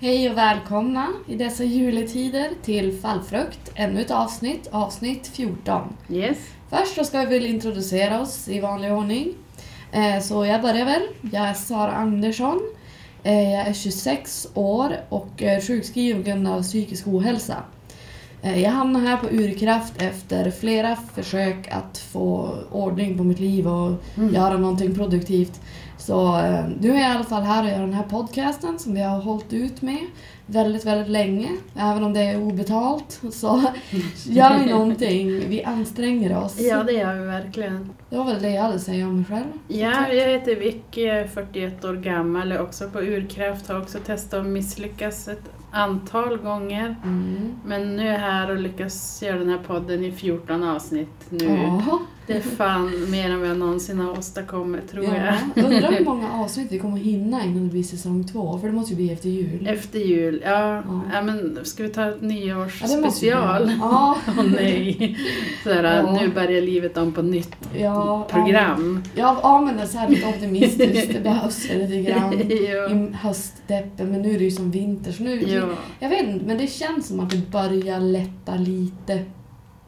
Hej och välkomna i dessa juletider till Fallfrukt, ännu ett avsnitt, avsnitt 14. Yes. Först ska vi väl introducera oss i vanlig ordning. Eh, Så jag börjar väl. Jag är Sara Andersson. Eh, Jag är 26 år och eh, sjukskriven av psykisk ohälsa. Jag hamnade här på Urkraft efter flera försök att få ordning på mitt liv och Mm. göra någonting produktivt. Så eh, nu är jag i alla fall här och gör den här podcasten som vi har hållit ut med väldigt, väldigt länge. Även om det är obetalt så gör vi någonting. Vi anstränger oss. Ja, det gör vi verkligen. Det var väl det jag hade att säga om mig själv. Ja, jag heter Vicky, jag är 41 år gammal, är också på Urkraft, har också testat att misslyckas ett antal gånger. Mm. Men nu är jag här och lyckas göra den här podden i 14 avsnitt nu. Ja. Det är fan mer än vad jag någonsin har åstadkommit, tror ja. jag. Undrar hur många avsnitt vi kommer hinna innan det blir säsong två, för det måste ju bli efter jul. Efter jul, ja. Ja. ja men ska vi ta ett nyårsspecial? Ja. Åh nej. Såhär, Ja. nu börjar livet om på nytt Ja, program. Ja, ja, men det är så här lite optimistiskt. Det behövs lite grann i höstdeppen, men nu är det ju som vinter så nu... ja. Jag vet inte, men det känns som att det börjar lätta lite.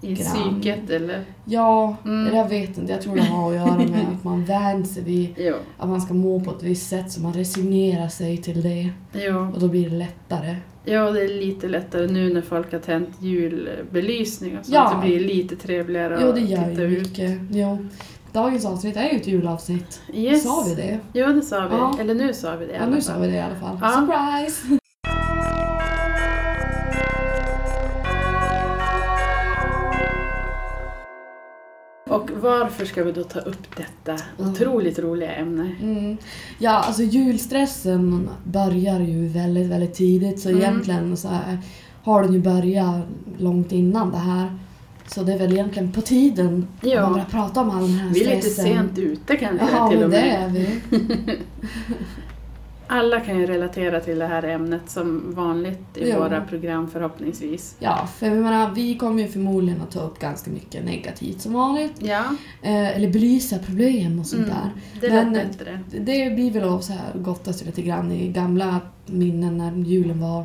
I Grann. psyket eller? Ja, Mm. jag vet inte. Jag tror det har att göra med att man vänjer sig vid Jo. att man ska må på ett visst sätt så man resignerar sig till det Jo. och då blir det lättare. Ja, det är lite lättare nu när folk har tänt julbelysning och sånt. Ja. Så blir det lite trevligare att det gör titta ju ut. mycket. Jo. Dagens avsnitt är ju ett julavsnitt. Yes. Sa vi det? Jo, det sa vi. Ja. Eller nu sa vi det i Ja, alla nu fall. sa vi det i alla fall. Ja. Surprise! Och varför ska vi då ta upp detta Mm. otroligt roliga ämne? Mm. Ja, alltså julstressen börjar ju väldigt, väldigt tidigt så Mm. egentligen så här, har den ju börjat långt innan det här. Så det är väl egentligen på tiden att Ja. man börjar prata om all den här Vi är lite stressen. sent ute kanske Ja, till men och det med. är vi. Alla kan ju relatera till det här ämnet som vanligt i Jo. våra program förhoppningsvis. Ja, för jag menar, vi kommer ju förmodligen att ta upp ganska mycket negativt som vanligt. Ja, Eh, eller belysa problem och sånt mm. där. det Men- bättre. Det blir väl att så här gotta sig lite grann i gamla minnen när julen var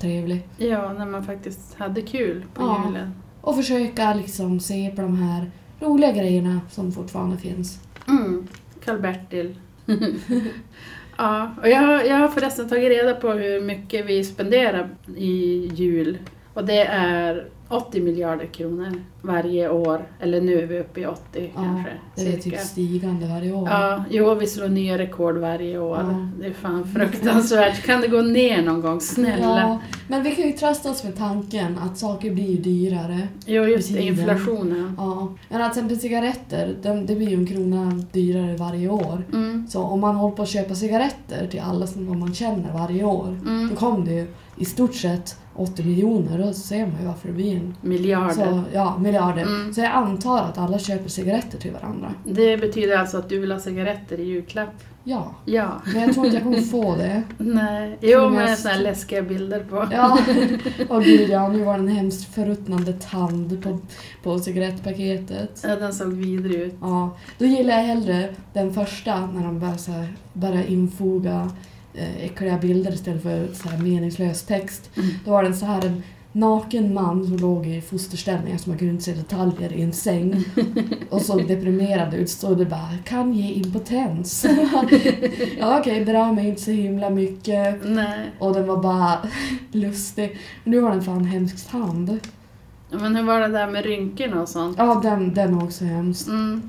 trevlig. Ja, när man faktiskt hade kul på Ja. julen. Och försöka liksom se på de här roliga grejerna som fortfarande finns. Mm, Karl-Bertil. ja, och jag, har- jag har förresten tagit reda på hur mycket vi spenderar i jul. Och det är 80 miljarder kronor varje år. Eller nu är vi uppe i 80 Ja, kanske. Det är cirka. typ stigande varje år. Ja, jo, vi slår nya rekord varje år. Ja. Det är fan fruktansvärt. Kan det gå ner någon gång? Snälla. Ja, men vi kan ju trösta oss med tanken att saker blir ju dyrare. Jo, just det, inflationen. Ja. Men att till exempel cigaretter, de, det blir ju en krona dyrare varje år. Mm, Så om man håller på att köpa cigaretter till alla som man känner varje år, mm. då kommer det ju i stort sett 80 miljoner. Då ser man ju varför det blir en Miljarder. Så, ja, miljarder. Mm. Så jag antar att alla köper cigaretter till varandra. Det betyder alltså att du vill ha cigaretter i julklapp? Ja, Ja. men jag tror inte jag kommer få det. Nej. Jo, med mest- såna här läskiga bilder på. Ja, åh gud ja, nu var det en hemskt förruttnande tand på, på cigarettpaketet. Ja, den såg vidrig ut. Ja, då gillar jag hellre den första när de börjar, så här, börjar infoga äckliga bilder istället för så här meningslös text. Mm. Då var det så här en naken man som låg i fosterställning som man kunde se detaljer i en säng och såg deprimerad ut. Så det bara kan ge impotens. ja okej, berör mig inte så himla mycket. Nej. Och den var bara lustig. Men nu var den fan hemskt tand. Men hur var det där med rynkorna och sånt? Ja, den, den var också hemskt. Mm.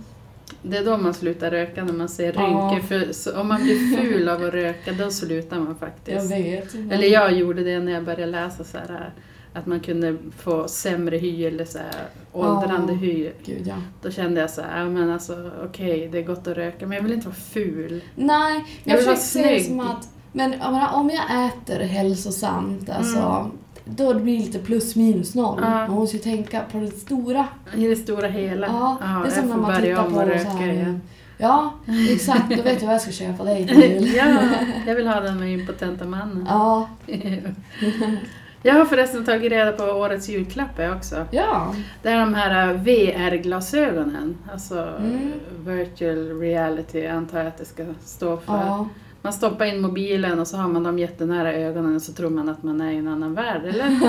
Det är då man slutar röka, när man ser rynkor. För om man blir ful av att röka, då slutar man Jag faktiskt. vet. Eller jag gjorde det när jag började läsa så här, att man kunde få sämre hy eller så här, åldrande Ja. hy. Gud ja. Då kände jag så här, men alltså okej, det är gott att röka, men jag vill inte vara ful. Nej, Jag jag vill vara snygg. som att men jag menar, om jag äter hälsosamt, alltså Mm. Då det blir lite plus minus noll. Ja. Man måste ju tänka på det stora. I det stora hela. Ja, det är som när man tittar på och så röka här. Ja, exakt. Då vet jag vad jag ska köpa dig till ja, jag vill ha den med impotenta mannen. Ja, Jag har förresten tagit reda på årets julklapp jag också. ja. Det är de här äh, VR-glasögonen. Alltså Mm. virtual reality antar jag att det ska stå för. ja. Man stoppar in mobilen och så har man dem jättenära ögonen och så tror man att man är i en annan värld, eller?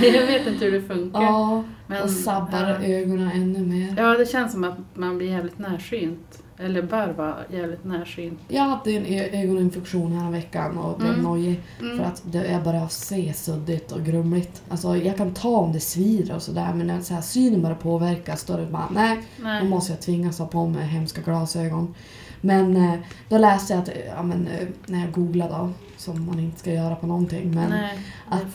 jag vet inte hur det funkar. ja. Men, och sabbar ja. ögonen ännu mer. Ja, det känns som att man blir jävligt närsynt. Eller bör vara jävligt närsynt. Jag hade en ögoninfektion här veckan och blev Mm. nojig Mm. för att det bara att se suddigt och grumligt. Alltså jag kan ta om det svider och sådär men när så här, synen börjar påverkas då är det bara nej, då Nej. måste jag tvingas ha på mig hemska glasögon. Men eh, då läste jag att, eh, ja, men, eh, när jag googlade då, som man inte ska göra på någonting, men Nej, att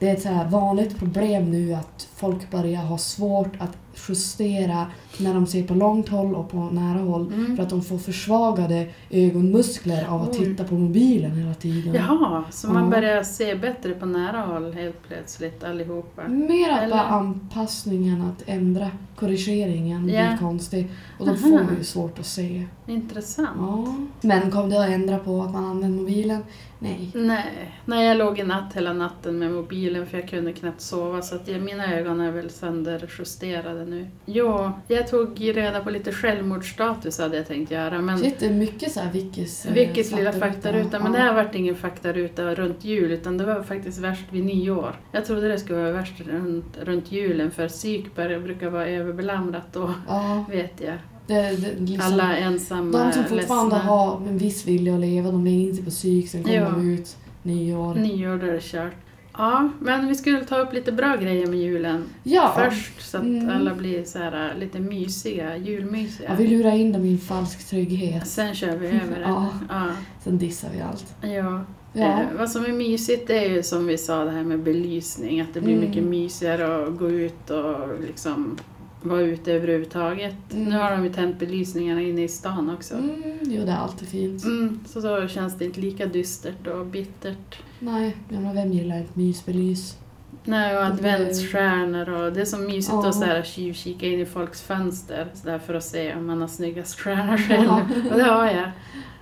det är ett så här vanligt problem nu att folk börjar ha svårt att justera när de ser på långt håll och på nära håll Mm. för att de får försvagade ögonmuskler av att titta på mobilen hela tiden. Jaha, så man Ja. börjar se bättre på nära håll helt plötsligt allihopa. Mer att Eller- bara anpassningen, att ändra korrigeringen Ja. blir konstig. Och då Aha. får man ju svårt att se. Intressant. Ja. Men kom det att ändra på att man använder mobilen? Nej. Nej, nej, jag låg i natt hela natten med mobilen för jag kunde knappt sova så att jag, mina ögon är väl sönderjusterade nu. Jo, jag tog reda på lite självmordsstatus hade jag tänkt göra men Shit, det är mycket så här Vickis... eh, Vickis lilla faktaruta. men Ja. det här vart ingen faktaruta runt jul utan det var faktiskt värst vid nyår. Jag trodde det skulle vara värst runt, runt julen för psykbär brukar vara överbelamrat då, Ja, vet jag. Det, det, liksom, Alla ensamma, de som fortfarande ledsna. har en viss vilja att leva, de lägger in sig på psyk, sen kommer Ja. de ut nyår. Nyår, då är det kört. Ja, men vi skulle ta upp lite bra grejer med julen Ja, först så att Mm. alla blir så här, lite mysiga, julmysiga. jag vill lura in dem i en falsk trygghet. Sen kör vi över det. Ja. Ja. Sen dissar vi allt. Ja. Ja. Eh, vad som är mysigt det är ju som vi sa det här med belysning, att det blir Mm. mycket mysigare att gå ut och liksom vara ute överhuvudtaget. Mm. Nu har de ju tänt belysningarna inne i stan också. Mm. Mm, jo, det är alltid fint. så då känns det inte lika dystert och bittert. Nej, menar, vem gillar ett mysbelys? Nej, och adventsstjärnor och det är så mysigt Ja. att så här tjuvkika in i folks fönster så där för att se om man har snyggast stjärna själv. Ja. Och det har jag.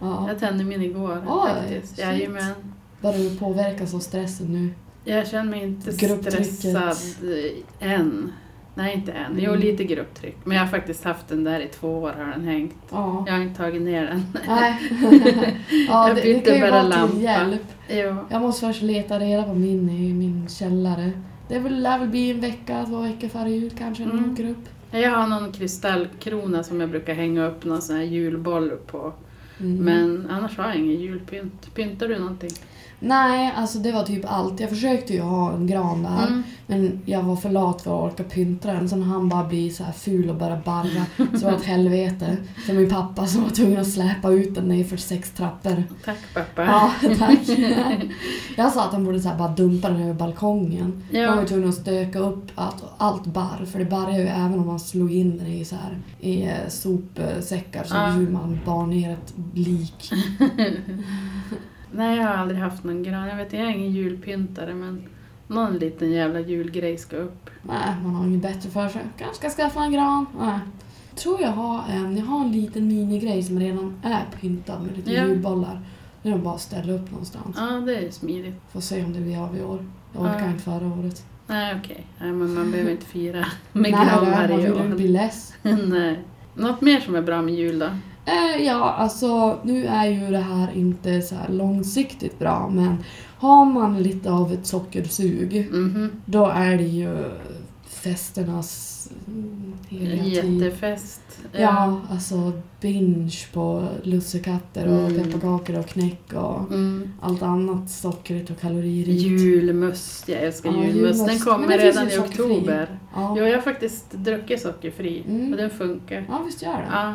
Ja. Jag tände min igår Oj, faktiskt. Jajamän. Börjar du påverkas av stressen nu? Jag känner mig inte stressad eh, än. Nej, inte än. Jo, Mm. lite grupptryck. Men jag har faktiskt haft den där i två år har den hängt. Ja. Jag har inte tagit ner den. Nej. ja, Jag det, det bytte kan ju bara vara lampa. till hjälp. Jo. Jag måste först leta reda på min i min källare. Det väl- lär väl bli en vecka, två veckor före jul kanske, Mm. de åker upp. Jag har någon kristallkrona som jag brukar hänga upp någon sån här julboll på. Mm. Men annars har jag ingen julpynt. Pyntar du någonting? Nej, alltså det var typ allt. Jag försökte ju ha en gran där, Mm. men jag var för lat för att orka pynta den. Sen han bara blir så här ful och börjar barra. Så det var ett helvete. Så min pappa som var tvungen att släpa ut den ner för sex trappor. Tack pappa. Ja, tack. Jag sa att han borde så bara dumpa den över balkongen. Ja. Man var tvungen att stöka upp allt, allt barr, för det barrar ju även om man slog in den i, så här, i eh, sopsäckar så Ja. hur man bar ner ett lik. Nej, jag har aldrig haft någon gran. Jag vet, jag är ingen julpyntare men någon liten jävla julgrej ska upp. Nej, man har inget bättre för sig. Kanske ska skaffa en gran. Nej. Jag tror jag har en, jag har en liten minigrej som redan är pyntad med lite Ja. julbollar. Det är bara att ställa upp någonstans. Ja, det är smidigt. Får se om det blir av i år. Jag orkar Ja. inte förra året. Nej, okej. Nej, men man behöver inte fira med Nej, gran man varje vill ju inte år. bli less. Nej. Något mer som är bra med jul då? Eh, ja, alltså nu är ju det här inte så här långsiktigt bra men har man lite av ett sockersug Mhm. då är det ju festernas mm, heliga tid. Jättefest. Ja, alltså binge på lussekatter och Mm. pepparkakor och knäck och Mm. allt annat sockrigt och kaloririkt. Julmust, jag älskar Ja, julmust. Den kommer redan i oktober. Ja. Jo, jag har faktiskt druckit sockerfri Mm. och den funkar. ja, visst gör det. Ja.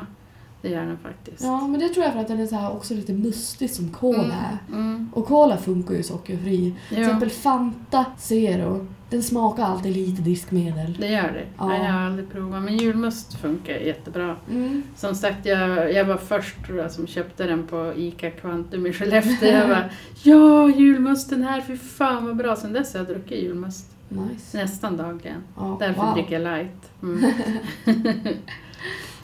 Det gör den faktiskt. Ja, men det tror jag för att den är så här också lite mustig som cola Mm. är. Mm. Och cola funkar ju sockerfri. Till Ja, exempel Fanta Zero, den smakar alltid lite diskmedel. det gör det. Ja. Jag har aldrig provat. Men julmust funkar jättebra. Mm. Som sagt, jag, jag var först tror jag, som köpte den på ICA Kvantum i Skellefteå. Jag bara ja, julmusten här, fy fan vad bra. Sen dess har jag druckit julmust Nice. nästan dagligen. Ja, Därför wow. dricker jag light. Mm.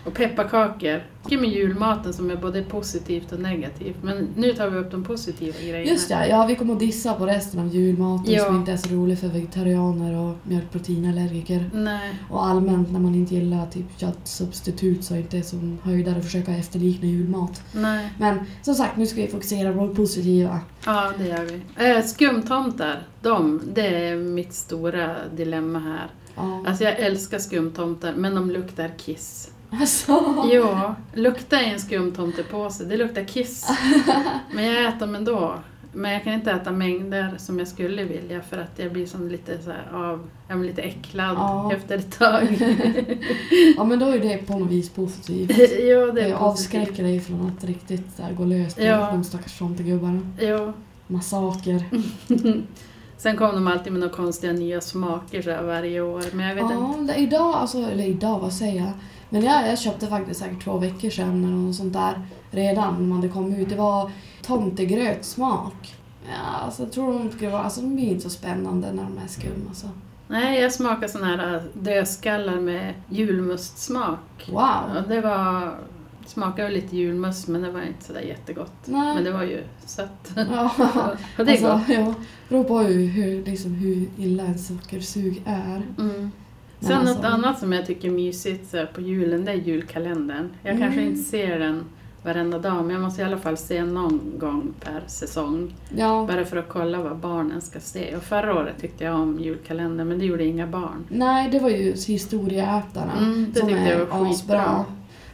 och pepparkakor. Mycket med julmaten som är både positivt och negativt. Men nu tar vi upp de positiva grejerna. Just det, ja vi kommer att dissa på resten av julmaten Ja. som inte är så rolig för vegetarianer och mjölkproteinallergiker. Nej, Och allmänt när man inte gillar typ köttsubstitut så är det inte som höjdare att försöka efterlikna julmat. nej. Men som sagt, nu ska vi fokusera på det positiva. Ja, det gör vi. Äh, skumtomtar, de, det är mitt stora dilemma här. Ja. Alltså jag älskar skumtomtar, men de luktar kiss. Alltså. Jo, lukta i en skumtomtepåse, det luktar kiss. Men jag äter dem ändå. Men jag kan inte äta mängder som jag skulle vilja för att jag blir som lite så av, jag lite äcklad Ja. efter ett tag. Ja men då är det på något vis positivt. jo, det är avskräcker dig från att riktigt så gå lös på Ja. de stackars tomtegubbarna. Jo. Massaker. Sen kom de alltid med några konstiga nya smaker så varje år. Men jag vet inte. Ja, det, idag, alltså, eller idag, vad säger jag? Men jag, jag köpte faktiskt säkert två veckor sedan eller något sånt där redan när man hade kommit ut. Det var tomtegrötsmak. Ja, alltså, jag tror de skulle vara, alltså de blir inte så spännande när de är skum alltså. Nej, jag smakade såna här äh, dödskallar med julmustsmak. Wow! Ja, det var... smakade väl lite julmust men det var inte sådär jättegott. Nej. Men det var ju sött. Ja, Och det är gott. alltså, ja, beror på hur, hur, liksom, hur illa en sockersug är. Mm. Sen alltså- något annat som jag tycker är mysigt på julen, det är julkalendern. Jag Mm. kanske inte ser den varenda dag, men jag måste i alla fall se någon gång per säsong. Ja, Bara för att kolla vad barnen ska se. Och förra året tyckte jag om julkalendern, men det gjorde inga barn. nej det var ju Historieätarna Mm, det som tyckte jag är var skitbra. asbra.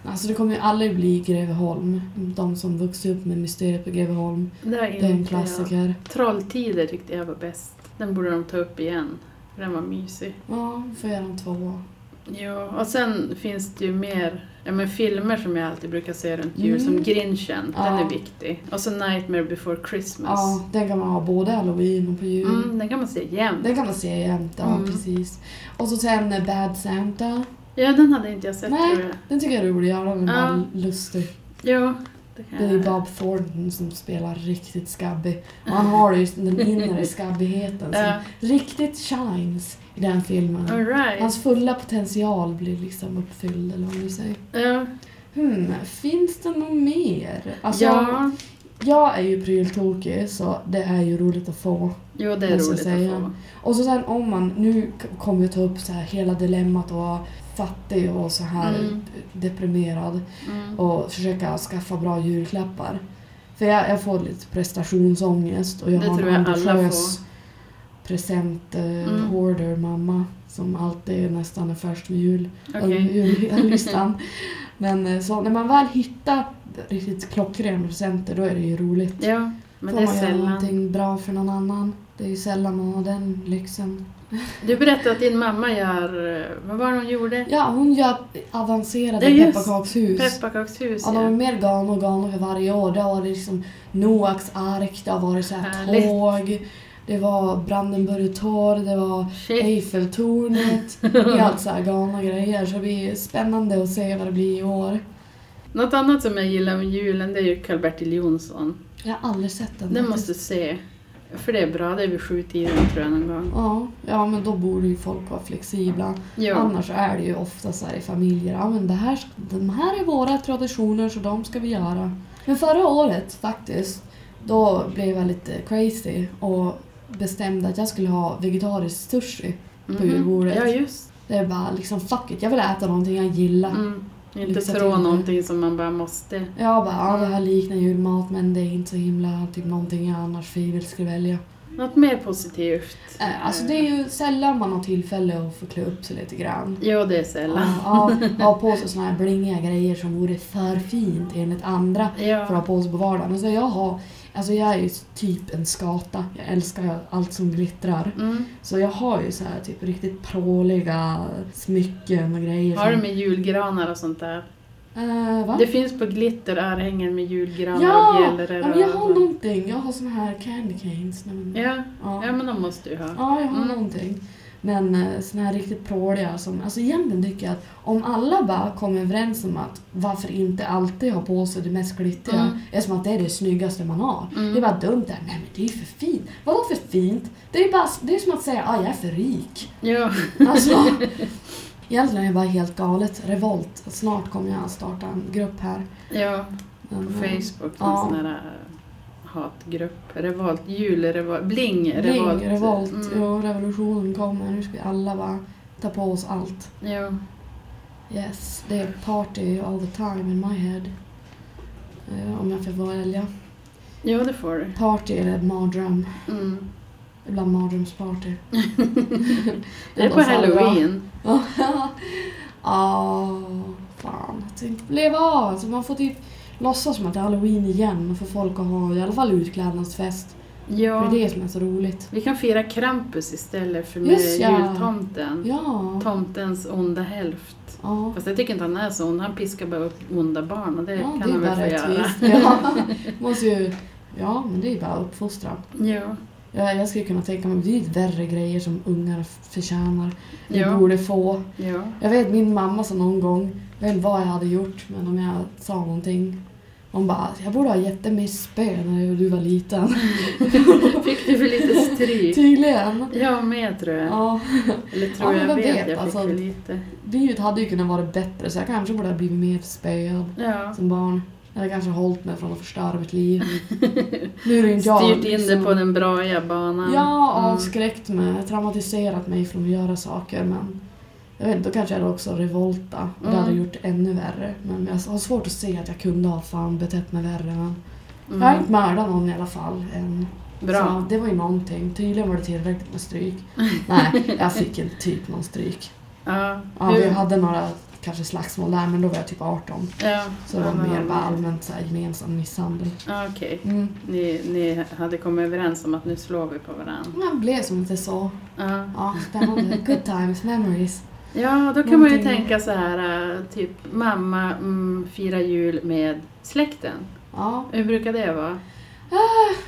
Alltså det kommer ju aldrig bli Greveholm. De som vuxit upp med Mysteriet på Greveholm. Det är, Det är en inte jag. klassiker. Trolltider tyckte jag var bäst. Den borde de ta upp igen. Den var mysig. Ja, får göra en tvåa. Ja, och sen finns det ju mer ja, men filmer som jag alltid brukar se runt jul, Mm. som Grinchen. Den Ja. är viktig. Och så Nightmare before Christmas. Ja, den kan man ha både halloween och på jul. Mm, den kan man se jämt. Den kan man se jämt, ja Mm. precis. Och så sen eh, Bad Santa. Ja, den hade inte jag sett Nej. tror jag. Den tycker jag är rolig, ja, den Ja. bara lustig. Ja, det är ju jag. Bob Thornton som spelar riktigt skabbig. Och han har ju den inre skabbigheten som Ja. riktigt shines i den filmen. Right. Hans fulla potential blir liksom uppfylld, eller vad man säger. Ja. Hmm, finns det något mer? Alltså, ja, jag är ju pryltokig så det är ju roligt att få. jo det är jag roligt säga. att få. Och så sen om man, nu kommer vi ta upp så här hela dilemmat vara fattig och så här Mm. deprimerad Mm. och försöka skaffa bra julklappar. För jag, jag får lite prestationsångest och jag Det har en jag ambitiös present eh, Mm. mamma som alltid nästan är först med jul, Okej. jullistan. Men eh, så när man väl hittar riktigt klockrena presenter då är det ju roligt. Ja, men Får det är man göra sällan. någonting bra för någon annan. Det är ju sällan man har den lyxen. Du berättade att din mamma gör, eh, vad var det hon gjorde? Ja, hon gör avancerade pepparkakshus. Pepparkakshus Ja, de är mer galna och för varje år. Det har varit liksom Noaks ark, det har varit så här tåg, det var Brandenburger Tor, det var Shit. Eiffeltornet. Det är allt så här galna grejer. Så det blir spännande att se vad det blir i år. Något annat som jag gillar med julen det är ju Karl-Bertil Jonsson. Jag har aldrig sett den. Den måste se. För det är bra, det är vid sju tiden tror jag någon gång. Ja, ja, men då borde ju folk vara flexibla. Jo. Annars är det ju ofta så här i familjer, ja men det här, de här är våra traditioner så de ska vi göra. Men förra året faktiskt, då blev jag lite crazy och bestämde att jag skulle ha vegetarisk sushi. på Mhm. julbordet. Ja, just. Det är bara liksom fuck it, jag vill äta någonting jag gillar. Mm. Inte tro någonting som man bara måste. Jag bara, ja det här liknar julmat men det är inte så himla typ någonting jag annars frivilligt skulle välja. Något mer positivt? Eh, Alltså det är ju sällan man har tillfälle att få klä upp sig lite grann. Jo, det är sällan. Ja, ja, ha på sig såna här blingiga grejer som vore för fint enligt andra för att ha Ja. på sig på vardagen. Så jag, har, alltså jag är ju typ en skata. Jag älskar allt som glittrar. Mm. Så jag har ju så här typ riktigt pråliga smycken och grejer. Har du med julgranar och sånt där? Va? Det finns på glitter örhängen med julgranar och ja! bjällror. ja, men jag har och- någonting. Jag har såna här candy canes. Men- ja. ja. ja, men de måste du ha. Ja, jag har Mm. någonting. Men eh, såna här riktigt pråliga som, alltså egentligen tycker jag att om alla bara kommer överens om att varför inte alltid ha på sig det mest glittriga, Mm. eftersom att det är det snyggaste man har. Mm. Det är bara dumt där. Nej men det är ju för fint. Vadå för fint? Det är, bara, det är som att säga att jag är för rik. Ja. Alltså, egentligen är det bara helt galet. Revolt. Snart kommer jag att starta en grupp här. ja, på eh, Facebook. Ja. Sån här äh, hatgrupp. Revolt, julrevolt, bling, Bling, revolt. revolt. Mm. Jo, revolutionen kommer. Nu ska vi alla bara ta på oss allt. Ja. Yes, det är party all the time in my head. Eh, om jag får välja. ja, det får du. Party eller mardröm. Mm. Ibland mardrömsparty. Det är på halloween. Ja, ah, fan. Jag tänkte leva av. Alltså man får typ låtsas som att det är halloween igen och få folk att ha i alla fall utklädnadsfest. Ja. Det är det som är så roligt. Vi kan fira Krampus istället för med Just ja. jultomten. Ja. Tomtens onda hälft. Ja. Fast jag tycker inte han är så ond. Han piskar bara upp onda barn och det ja, kan det han väl få göra. Ja. Måste ju, ja, men det är bara att uppfostra. Ja. Ja, jag skulle kunna tänka mig betydligt värre grejer som ungar förtjänar. Vi Ja. borde få. Ja. Jag vet min mamma sa någon gång, jag vet inte vad jag hade gjort, men om jag sa någonting. Hon bara, jag borde ha gett dig mer spö när du var liten. Fick du för lite stryk? Tydligen. Jag med tror jag. Ja, Eller tror Ja, jag vet, vem jag vet, fick alltså. för lite. livet hade ju kunnat vara bättre så jag kanske borde ha blivit mer spöad Ja. som barn. Hade kanske hållit mig från att förstöra mitt liv. Nu är det inte jag. Styrt in det liksom. på den braiga banan. Ja, Mm. avskräckt mig, traumatiserat mig från att göra saker men jag vet inte, då kanske jag hade också revolta och det Mm. hade gjort det ännu värre. Men jag har svårt att se att jag kunde ha fan betett mig värre men Mm. jag har inte mördat någon i alla fall än. Bra. Så det var ju någonting. Tydligen var det tillräckligt med stryk. Nej, jag fick inte typ någon stryk. Ja. Ja, vi hade några kanske slagsmål där men då var jag typ 18. ja. Så det var Ja, mer bara allmänt så här, gemensam misshandel. Ja, Okej. Mm. Ni, ni hade kommit överens om att nu slår vi på varandra. Man blev som lite så. Ja. Ja, spännande. Good times, memories. Ja, då kan man ju Någonting- tänka så här, äh, typ mamma mm, firar jul med släkten. Ja, Hur brukar det vara?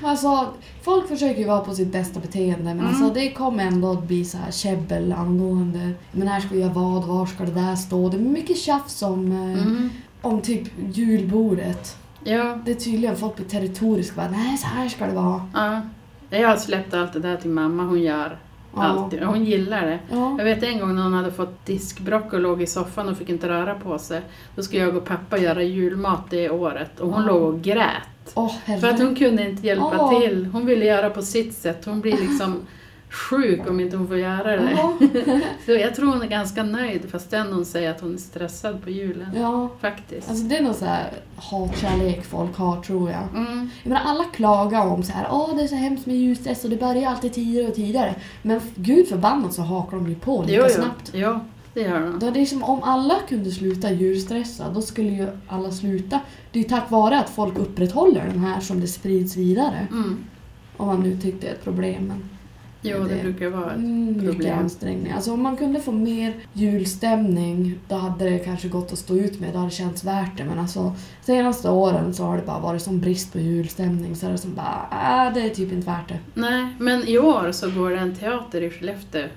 alltså folk försöker ju vara på sitt bästa beteende men Mm. alltså det kommer ändå att bli så här käbbel angående men här ska vi göra vad, var ska det där stå? Det är mycket tjafs om, eh, Mm. om typ julbordet. Ja, Det är tydligen folk blir territoriska bara, nej så här ska det vara. ja. Jag har släppt allt det där till mamma, hon gör Ja. alltid. Hon gillar det. Ja. Jag vet en gång när hon hade fått diskbrock och låg i soffan och fick inte röra på sig. Då skulle jag och pappa göra julmat det året och hon Ja. låg och grät. Åh För att hon kunde inte hjälpa Åh. till. Hon ville göra på sitt sätt. Hon blir liksom sjuk om inte hon får göra det. Ja. Så jag tror hon är ganska nöjd fastän hon säger att hon är stressad på julen. ja. Faktiskt. Alltså det är nog så här hatkärlek folk har tror jag. Mm. Jag menar, alla klagar om så här, åh det är så hemskt med ljusstress och det börjar alltid tidigare och tidigare. Men gud förbannat så hakar de ju på lika Jo, jo. snabbt. jo, det gör hon. Då är det som om alla kunde sluta djurstressa, då skulle ju alla sluta. Det är ju tack vare att folk upprätthåller den här som det sprids vidare. Mm. Om man nu tyckte det är ett problem. Men Jo, det Det- brukar vara ett mm, problem. ansträngning. Alltså om man kunde få mer julstämning, då hade det kanske gått att stå ut med. Det hade känts värt det. Men alltså senaste åren så har det bara varit sån brist på julstämning så är det som bara, äh, det är typ inte värt det. Nej, men i år så går det en teater i Skellefteå.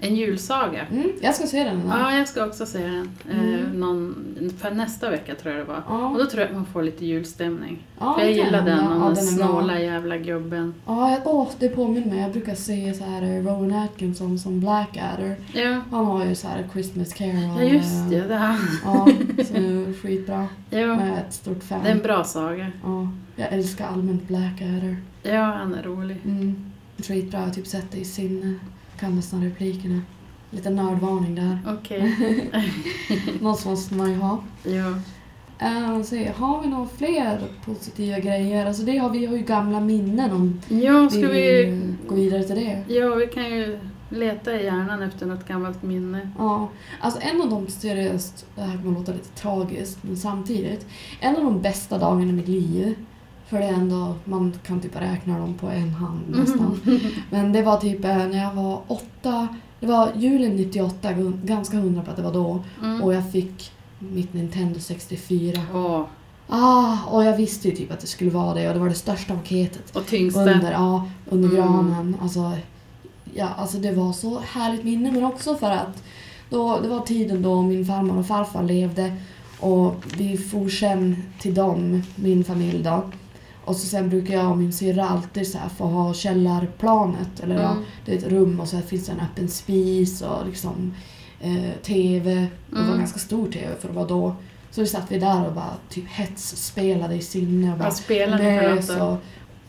En julsaga. Mm, jag ska se den. Ja, jag ska också se den. Eh, Mm. någon, för nästa vecka tror jag det var. Ja. Och då tror jag att man får lite julstämning. Ja, för jag det gillar den, om Ja, den den snåla jävla gubben. Ja, jag- åh, det påminner mig. Jag brukar se så här eh, Rowan Atkinson som Blackadder. Ja, Han har ju så här Christmas Carol. ja just det. eh, det här. Ja, så det skitbra. Jag Ja, är ett stort fan. det är en bra saga. Ja, jag älskar allmänt Blackadder. Ja, han är rolig. Mm. Skitbra. Jag har typ sett det i sinne. Kan nästan replikerna. Lite nördvarning där. Okej. Något som måste man ju ha. Ja. Uh, se, har vi några fler positiva grejer? Alltså det har vi har ju gamla minnen om. ja, ska Vill vi... gå vidare till det? Ja, vi kan ju leta i hjärnan efter något gammalt minne. Ja, alltså en av de seriöst, det här kommer låta lite tragiskt men samtidigt, en av de bästa dagarna i mitt liv, för det är ändå, man kan typ räkna dem på en hand nästan. Men det var typ eh, när jag var åtta, det var julen 98, gun- ganska hundra på att det var då, Mm. och jag fick mitt Nintendo 64. Åh, Ah, och jag visste ju typ att det skulle vara det och det var det största paketet. och tyngsta. Under, ja, under Mm. granen. Alltså, ja, alltså det var så härligt minne men också för att då, det var tiden då min farmor och farfar levde och vi for sen till dem, min familj då. Och så sen brukar jag och min syrra alltid så här få ha källarplanet. Eller ja, Mm. det är ett rum och så finns det en öppen spis och liksom eh, TV. Det var Mm. en ganska stor TV för att vara då. Så vi satt vi där och bara typ hetsspelade i sinne. Och bara, Vad spelar ni för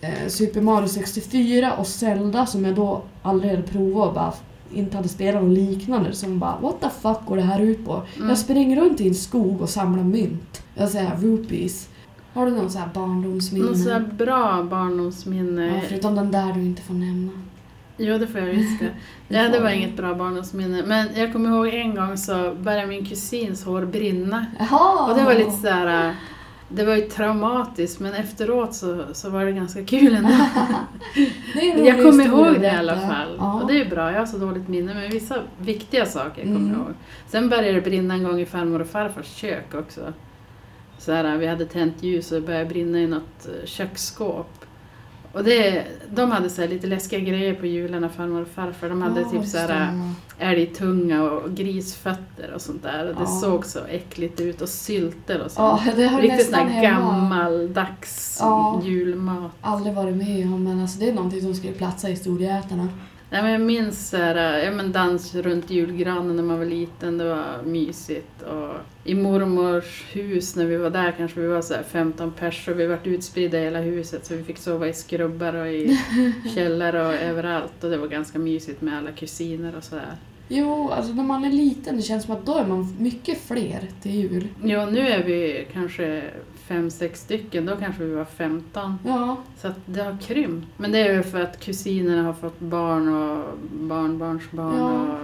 eh, Super Mario 64 och Zelda som jag då aldrig hade provat och bara inte hade spelat något liknande. Som bara what the fuck går det här ut på? Mm. Jag springer runt i en skog och samlar mynt. Jag säger rupees. Har du någon sån här barndomsminne? Något sådär bra barndomsminne. Ja, förutom den där du inte får nämna. Jo, det får jag visst det. Ja, det var inget bra barndomsminne. Men jag kommer ihåg en gång så började min kusins hår brinna. Jaha! Och det var lite sådär... äh, Det var ju traumatiskt men efteråt så, så var det ganska kul ändå. Jag kommer ihåg det i alla fall. Ja. Och det är ju bra, jag har så dåligt minne men vissa viktiga saker kommer Mm. jag ihåg. Sen började det brinna en gång i farmor och farfars kök också. Så här, vi hade tänt ljus och det började brinna i något eh, köksskåp. Och det, de hade så här lite läskiga grejer på jularna, farmor och farfar. De hade Ja, typ så här, stämmer. älgtunga och grisfötter och sånt där. Och det Ja. såg så äckligt ut och sylter och sånt. Ja, det har Riktigt sån här gammaldags Ja. julmat. Aldrig varit med om men alltså det är någonting som skulle platsa i historieätarna. Nej, men jag minns så här, ja, men dans runt julgranen när man var liten, det var mysigt. Och I mormors hus när vi var där kanske vi var så här 15 pers och vi var utspridda i hela huset så vi fick sova i skrubbar och i källare och överallt. Och det var ganska mysigt med alla kusiner och sådär. Jo, alltså när man är liten det känns som att då är man mycket fler till jul. Ja, nu är vi kanske fem, sex stycken, då kanske vi var 15. Ja, Så att det har krympt. Men det är ju för att kusinerna har fått barn och barnbarnsbarn Ja. och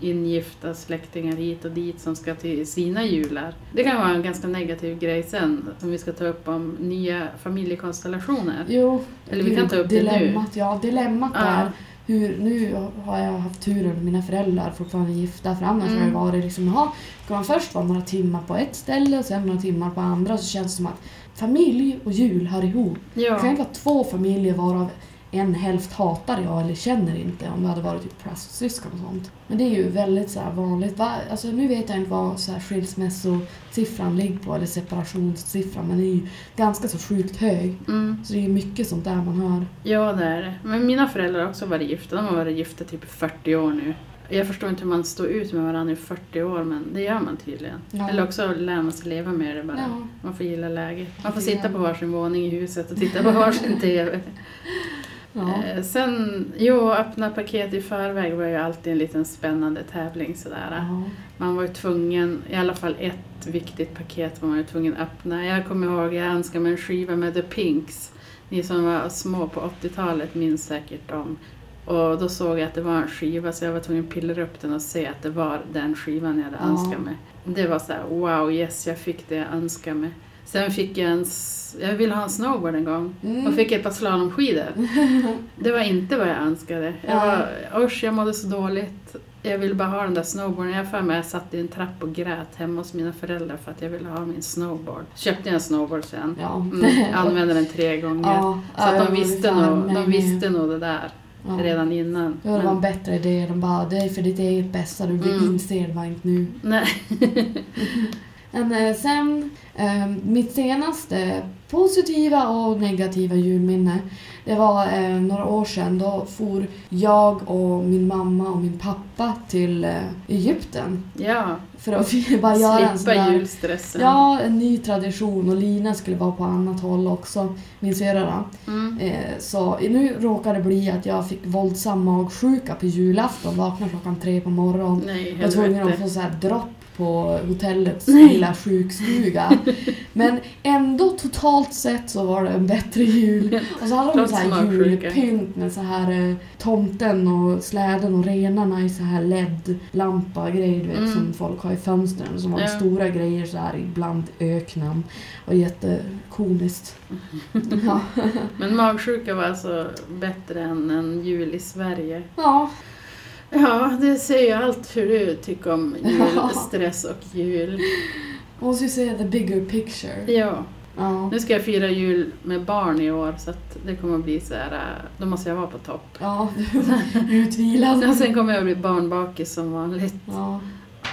ingifta släktingar hit och dit som ska till sina jular. Det kan vara en ganska negativ grej sen, om vi ska ta upp om nya familjekonstellationer. jo. Eller vi kan ta upp det nu. dilemmat, Ja, dilemmat Ja. Hur, nu har jag haft turen att mina föräldrar fortfarande är gifta för annars Mm. har det varit liksom, jaha, ska man först vara några timmar på ett ställe och sen några timmar på andra så känns det som att familj och jul hör ihop. Det kan ju Ja, vara två familjer varav en hälft hatar jag eller känner inte om det hade varit typ plastsyskon och sånt. Men det är ju väldigt så vanligt. Va? Alltså, nu vet jag inte vad så här skilsmässosiffran ligger på eller separationssiffran men den är ju ganska så sjukt hög. mm. Så det är ju mycket sånt där man hör. ja det är det. Men mina föräldrar har också varit gifta. De har varit gifta typ i 40 år nu. Jag förstår inte hur man står ut med varandra i 40 år men det gör man tydligen. Ja. Eller också lär man sig leva med det bara. Ja. Man får gilla läget. Man får sitta på varsin våning i huset och titta på varsin TV. Ja. Eh, Sen, jo, öppna paket i förväg var ju alltid en liten spännande tävling sådär. Ja. Man var ju tvungen, i alla fall ett viktigt paket var man ju tvungen att öppna. Jag kommer ihåg, jag önskade mig en skiva med The Pinks. Ni som var små på 80-talet minns säkert dem. Och då såg jag att det var en skiva så jag var tvungen att pillra upp den och se att det var den skivan jag hade Ja. önskat mig. Det var så här: wow, yes, jag fick det jag önskade mig. Sen fick jag en, jag ville ha en snowboard en gång Mm. och fick ett par slalomskidor. Det var inte vad jag önskade. Jag, var, usch, jag mådde så dåligt. Jag ville bara ha den där snowboarden. Jag har för mig jag satt i en trapp och grät hemma hos mina föräldrar för att jag ville ha min snowboard. Köpte jag en snowboard sen. Ja. Mm, använde den tre gånger. Ja, Så att de visste, nog, de visste nog det där Ja. redan innan. Ja, en Men, bättre idé. De bara, det är för ditt eget bästa. Du Mm. inser det bara inte nu. nej. Men eh, sen, eh, mitt senaste positiva och negativa julminne, det var eh, några år sedan. Då for jag och min mamma och min pappa till eh, Egypten. Ja, För att bara göra en sån där, julstressen. Ja, en ny tradition och Lina skulle vara på annat håll också, min syrra. Mm. Eh, så nu råkade det bli att jag fick våldsam magsjuka på julafton, vaknade klockan tre på morgonen. Nej, Jag var tvungen att helvete. få så här dropp på hotellets lilla sjukstuga. Men ändå totalt sett så var det en bättre jul. Och så hade de så här julpynt med så här eh, tomten och släden och renarna i så här LED-lampa grejer vet Mm. som folk har i fönstren. Som var Ja. stora grejer så här ibland öknen. Och jättekomiskt. Ja. Men magsjuka var alltså bättre än en jul i Sverige. ja. Ja, det säger ju allt hur du tycker om julstress och jul. Måste ju se the bigger picture. Ja, Ja. nu ska jag fira jul med barn i år så att det kommer att bli så här, äh, då måste jag vara på topp. Ja, utvilad. Och sen kommer jag bli barnbakis som vanligt. Ja.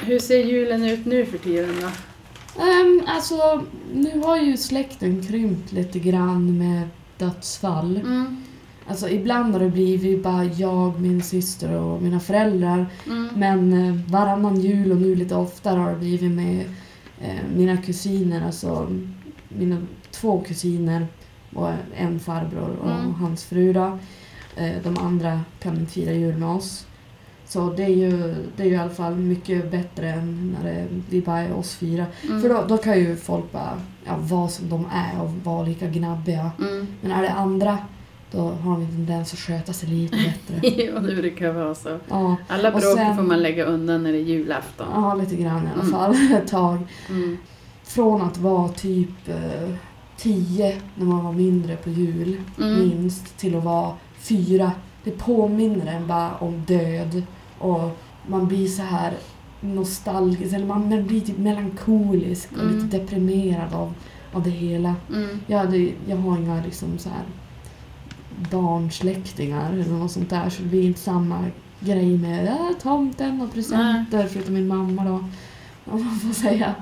Hur ser julen ut nu för tiden då? Um, alltså, nu har ju släkten krympt lite grann med dödsfall. Mm. Alltså ibland har det blivit bara jag, min syster och mina föräldrar. Mm. Men eh, varannan jul och nu lite oftare har det blivit med eh, mina kusiner, alltså mina två kusiner och en farbror och Mm. hans fru då. Eh, de andra kan inte fira jul med oss. Så det är ju, det är ju i alla fall mycket bättre än när det, vi bara är oss fyra. Mm. För då, då kan ju folk bara ja, vara som de är och vara lika gnabbiga. Mm. Men är det andra, då har de en tendens att sköta sig lite bättre. ja, det brukar vara så. Ja, Alla bråk sen- får man lägga undan när det är julafton. ja lite grann i alla Mm. fall. Ett tag. Mm. Från att vara typ eh, tio när man var mindre på jul, Mm. minst, till att vara fyra. Det påminner en bara om död. Och man blir så här nostalgisk, eller man blir typ melankolisk och Mm. lite deprimerad av, av det hela. Mm. Jag, hade, jag har inga liksom så här barnsläktingar eller något sånt där så det blir inte samma grej med äh, tomten och presenter förutom min mamma då. Om man får säga.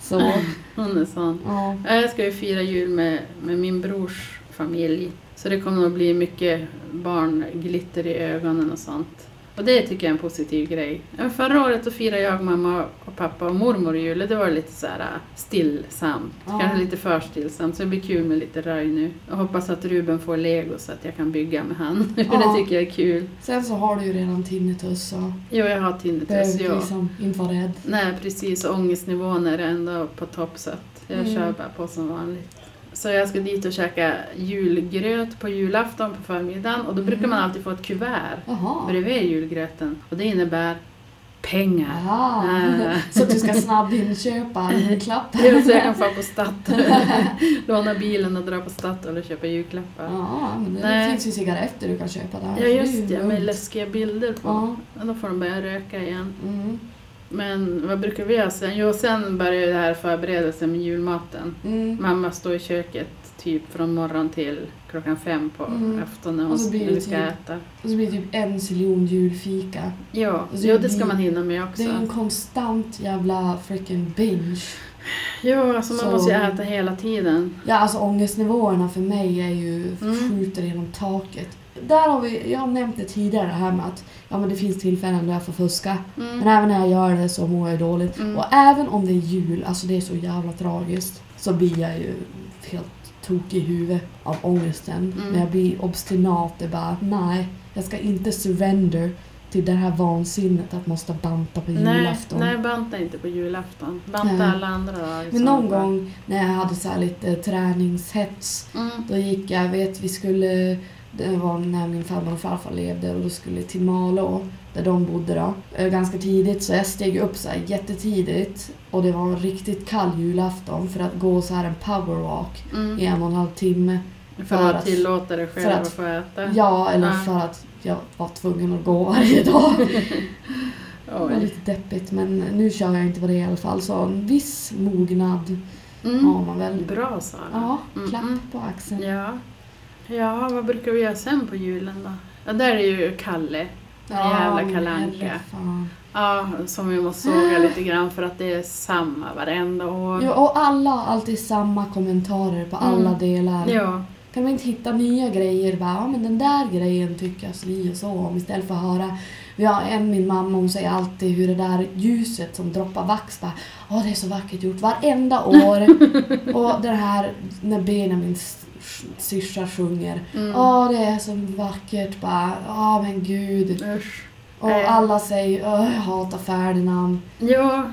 Så, Hon är sån. ja. Jag ska ju fira jul med, med min brors familj. Så det kommer att bli mycket barnglitter i ögonen och sånt. Och det tycker jag är en positiv grej. Förra året då firade jag, mamma och pappa och mormor jul. Det var lite så här äh, stillsamt. Ja. Kanske lite för stillsamt. Så det blir kul med lite röj nu. Jag hoppas att Ruben får lego så att jag kan bygga med han. Ja. det tycker jag är kul. Sen så har du ju redan tinnitus så Jo, jag har tinnitus. behöver liksom inte vara rädd. Nej, precis. Ångestnivån är ändå på topp så att jag Mm. kör bara på som vanligt. Så jag ska dit och käka julgröt på julafton på förmiddagen och då brukar Mm. man alltid få ett kuvert Jaha. bredvid julgröten. Och det innebär pengar. Aha. Ah. Så att du ska snabbinköpa julklappar. Jo, så jag kan få på Statoil. Låna bilen och dra på Statoil och köpa julklappar. Ja, men det Nej. finns ju cigaretter du kan köpa där. Ja, just ju det. Med läskiga bilder på. Ja. Ja, Då får de börja röka igen. Mm. Men vad brukar vi göra sen? Jo, sen börjar det här förberedelsen med julmaten. Mm. Mamma står i köket typ från morgon till klockan fem på Mm. när Och så blir det ska typ- äta. Och så blir det typ en ziljon julfika. Ja, så jo, det det ska man hinna med Det också. är en konstant jävla freaking binge. Jo, alltså man Så- måste ju äta hela tiden. Ja, alltså ångestnivåerna för mig är ju Mm. skjuter genom taket. Där har vi, jag har nämnt det tidigare det här med att ja, men det finns tillfällen där jag får fuska. Men Mm. även när jag gör det så mår jag dåligt. Mm. Och även om det är jul, alltså det är så jävla tragiskt, så blir jag ju helt tokig i huvudet av ångesten. Mm. Men jag blir obstinat. Det är bara, nej, jag ska inte surrender till det här vansinnet att måste banta på Nej, julafton. nej, banta inte på julafton. Banta Nej. alla andra dagar. Men någon gång när jag hade så här lite träningshets Mm. Då gick jag, vet vi skulle, det var när min farmor och farfar levde och då skulle till Malå där de bodde då, eh, ganska tidigt så jag steg upp så här jättetidigt och det var en riktigt kall julafton för att gå så här en powerwalk i Mm. en och en halv timme. För, för att tillåta dig själv för att, att- få äta. Ja, eller Ja. för att jag var tvungen att gå varje dag. Det var lite deppigt men nu kör jag inte på det i alla fall så en viss mognad Mm. har man väl. Bra Sara. Ja, Mm, klapp mm. på axeln. Ja. Ja, vad brukar vi göra sen på julen då? Ja, där är ju Kalle. Den jävla men Kalle Anka. Ja, som vi måste såga lite grann för att det är samma varenda år. Jo, och alla har alltid samma kommentarer på alla Mm. delar. Ja. Kan man inte hitta nya grejer? Bara, ja, men den där grejen tycker jag si och så om istället för att höra. Vi har en, min mamma, hon säger alltid hur det där ljuset som droppar vax bara, åh det är så vackert gjort varenda år. och det här när Benjamin syrsa sjunger, Mm. åh det är så vackert bara, åh men gud. Usch. Och Nej. alla säger, åh jag hatar Ferdinand. Ja,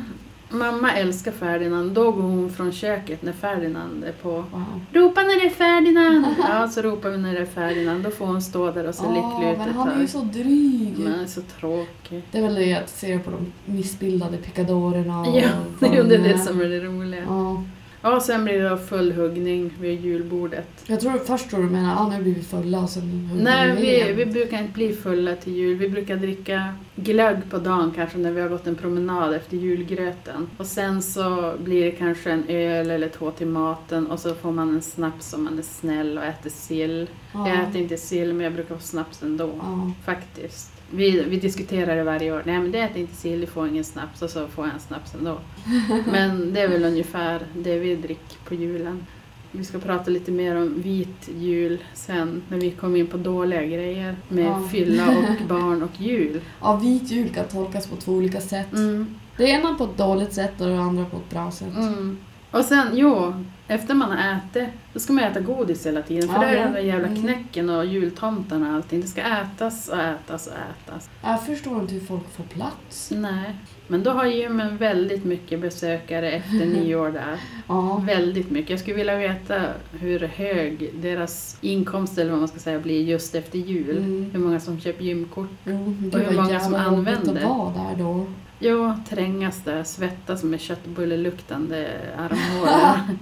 mamma älskar Ferdinand. Då går hon från köket när Ferdinand är på. Wow. Ropa när det är Ferdinand! Ja, så ropar vi när det är Ferdinand. Då får hon stå där och se lycklig ut men han är ju så dryg. Men han är så tråkig. Det är väl det att se på de missbildade picadorerna och Ja, det är de det som är det roliga. Ja. Ja, sen blir det då full huggning vid julbordet. Jag tror först tror du menar ah, nu blir vi fulla och sen Nej, vi, vi brukar inte bli fulla till jul. Vi brukar dricka glögg på dagen kanske när vi har gått en promenad efter julgröten. Och sen så blir det kanske en öl eller två till maten och så får man en snaps om man är snäll och äter sill. ja. Jag äter inte sill men jag brukar få snaps ändå. Ja. Faktiskt. Vi, vi diskuterar det varje år. Nej men det äter inte sill, du får ingen snaps och så får jag en snaps ändå. Men det är väl ungefär det vi dricker på julen. Vi ska prata lite mer om vit jul sen när vi kommer in på dåliga grejer med Ja. fylla och barn och jul. ja, vit jul kan tolkas på två olika sätt. Mm, Det ena på ett dåligt sätt och det andra på ett bra sätt. mm. Och sen, jo, efter man har ätit, då ska man äta godis hela tiden. För Ja, det är den där jävla Mm. knäcken och jultomtarna och allting. Det ska ätas och ätas och ätas. Jag förstår inte hur folk får plats. Nej, men då har gymmen väldigt mycket besökare efter nyår där. Ja. Väldigt mycket. Jag skulle vilja veta hur hög deras inkomst eller vad man ska säga blir just efter jul. Mm. Hur många som köper gymkort. Men Och hur många som använder. att vara där då. Jo, trängas där, svettas med köttbulleluktande armhålor.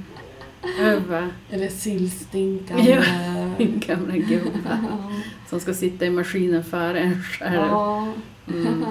Över Eller sillstinkande. Ja. gamla gubbar Ja. som ska sitta i maskinen före en själv. Ja. Mm.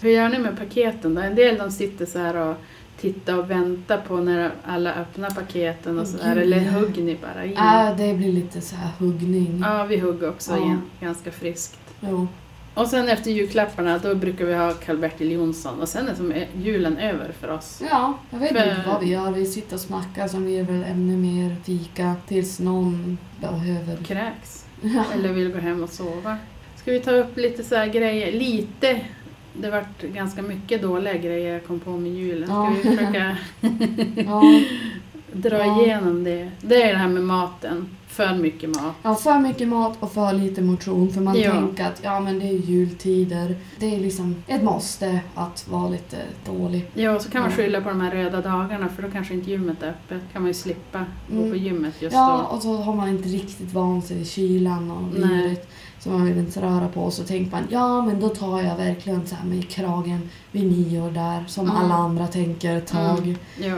Hur gör ni med paketen då? En del de sitter så här och tittar och väntar på när alla öppnar paketen och så där. Eller hugger ni bara i? Äh, det blir lite så här huggning. Ja, vi hugger också Ja. igen. Ganska friskt. Jo. Och sen efter julklapparna då brukar vi ha Karl-Bertil Jonsson och sen är som julen över för oss. Ja, jag vet För- inte vad vi gör. Vi sitter och snackar som blir väl ännu mer fika tills någon behöver. Kräks. Ja. Eller vill gå hem och sova. Ska vi ta upp lite så grejer? Lite. Det vart ganska mycket dåliga grejer jag kom på med julen. Ska Ja. vi försöka Ja. dra Ja. igenom det? Det är det här med maten. För mycket mat. ja, för mycket mat och för lite motion. För man Ja. tänker att ja, men det är jultider. Det är liksom ett måste att vara lite dålig. Ja, så kan man Ja. skylla på de här röda dagarna för då kanske inte gymmet är öppet. kan man ju slippa gå Mm. på gymmet just Ja, då. och så har man inte riktigt vant sig vid kylan och Nej. Så man vill inte röra på och så tänker man ja men då tar jag verkligen så här med kragen vid nyår där som Mm. alla andra tänker ett tag. Mm. Ja,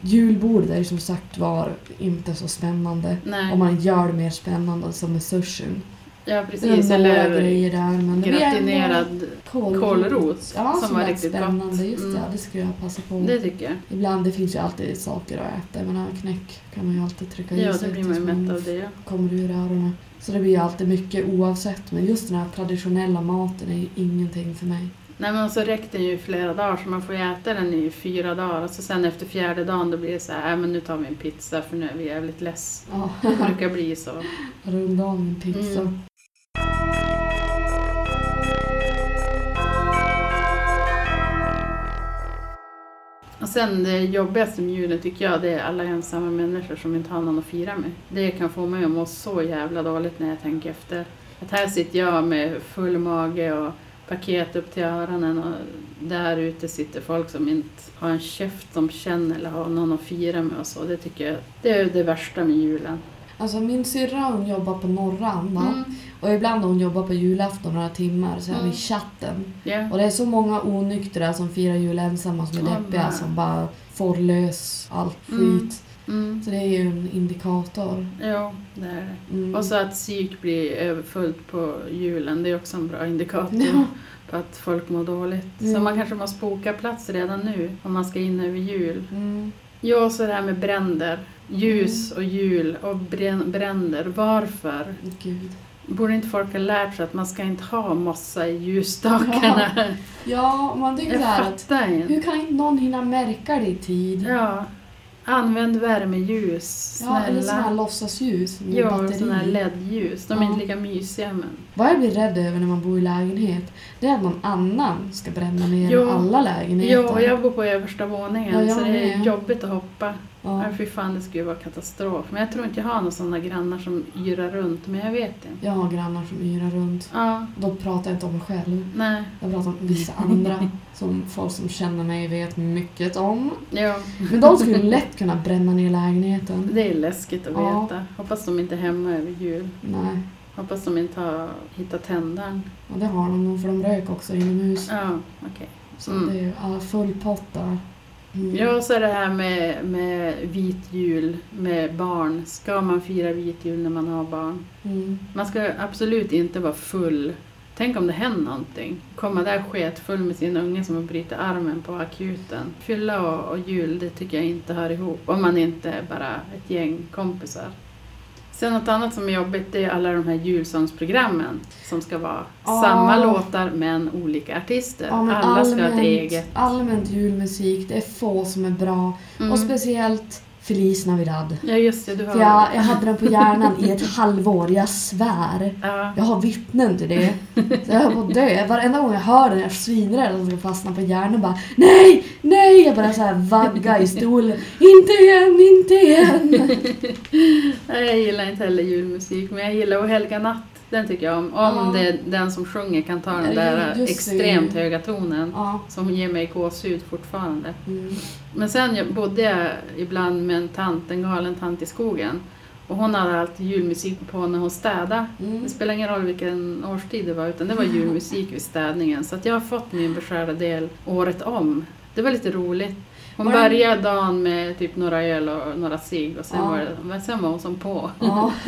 Julbordet är som sagt var inte så spännande. nej. Om man gör det mer spännande som med sushin. Ja, Det är precis. några Eller grejer där men gratinerad kålrot. Ja, som som, var riktigt spännande. gott. Just Mm. det, det skulle jag passa på. Det tycker jag. Ibland, det finns ju alltid saker att äta. Menar, knäck kan man ju alltid trycka i Ja, sig det blir man ju mätt av det. kommer ur öronen. Så det blir alltid mycket oavsett. Men just den här traditionella maten är ju ingenting för mig. Nej men så räckte den ju i flera dagar så man får ju äta den i fyra dagar och så sen efter fjärde dagen då blir det så här, "Äh, men nu tar vi en pizza för nu är vi jävligt less. Ja, Det brukar bli så. runda av min pizza. Mm. Och sen det jobbigaste med julen tycker jag det är alla ensamma människor som inte har någon att fira med. Det kan få mig att må så jävla dåligt när jag tänker efter. Att här sitter jag med full mage och paket upp till öronen och där ute sitter folk som inte har en käft som känner eller har någon att fira med och så. Det tycker jag det är det värsta med julen. Alltså min syrra hon jobbar på Norran? Mm. Och ibland hon jobbar på julafton några timmar så är vi Mm. i chatten. Ja. Och det är så många onyktra som firar jul ensamma som är Ja, deppiga nej. som bara får lös allt Mm. skit. Mm. Så det är ju en indikator. Jo, det är det. Mm. Och så att psyk blir överfullt på julen, det är också en bra indikator Ja. på att folk mår dåligt. Ja. Så man kanske måste boka plats redan nu om man ska in över jul. Mm. Ja, så det här med bränder. Ljus och jul och brän- bränder. Varför? Gud. Borde inte folk ha lärt sig att man ska inte ha mossa i ljusstakarna? Ja, man tycker Jag här att inte. hur kan inte någon hinna märka det i tid? Ja. Använd värmeljus, Ja, eller sådana här snälla. låtsasljus med Ja, batteri. sådana här LED-ljus. De är Ja. inte lika mysiga men... Vad jag blir rädd över när man bor i lägenhet, det är att någon annan ska bränna ner Ja. alla lägenheter. Ja, jag bor på översta våningen Ja, så det är jobbigt att hoppa. Ja. Ja. Fy fan, det skulle vara katastrof. Men jag tror inte jag har några sådana grannar som yrar runt, men jag vet inte. Jag har grannar som yrar runt. Ja, Då pratar jag inte om mig själv. nej, Jag pratar om vissa andra som folk som känner mig vet mycket om. ja. Men de skulle lätt kunna bränna ner lägenheten. Det är läskigt att Ja. veta. Hoppas de inte är hemma över jul. Nej, Hoppas de inte har hittat tändaren. och det har de nog för de rök också inomhus. Ja, okej. Så Mm. det är ja, full pott där. Mm. Ja, och så det här med, med vit jul med barn. Ska man fira vit jul när man har barn? Mm. Man ska absolut inte vara full. Tänk om det händer någonting. Komma där sketfull med sin unge som har brutit armen på akuten. Fylla och, och jul, det tycker jag inte hör ihop. Om man inte är bara ett gäng kompisar. Sen något annat som är jobbigt det är alla de här julsångsprogrammen som ska vara Ah. samma låtar men olika artister. Ja, men alla ska ha ett allmänt- eget. Allmänt julmusik, det är få som är bra. Mm. Och speciellt Feliz Navidad. Ja just det, du har... För jag, jag hade den på hjärnan i ett halvår, jag svär. Ja. Jag har vittnen till det. Så jag höll på att dö. Varenda gång jag hör den är jag svinrädd att den ska fastna på hjärnan. Bara nej, nej! Jag börjar så här vagga i stolen. Inte igen, inte igen! Jag gillar inte heller julmusik, men jag gillar Och helga natt. Den tycker jag om. Om Ja. det, den som sjunger kan ta den där just det. extremt höga tonen Ja. som ger mig gåshud fortfarande. Mm. Men sen jag- bodde jag ibland med en tant, en galen tant i skogen. Och hon hade alltid julmusik på när hon städade. Mm. Det spelar ingen roll vilken årstid det var, utan det var julmusik vid städningen. Så att jag har fått min beskärda del året om. Det var lite roligt. Hon Var det- började dagen med typ några öl och några cigg och sen, Ja. var det, men sen var hon som på. Ja.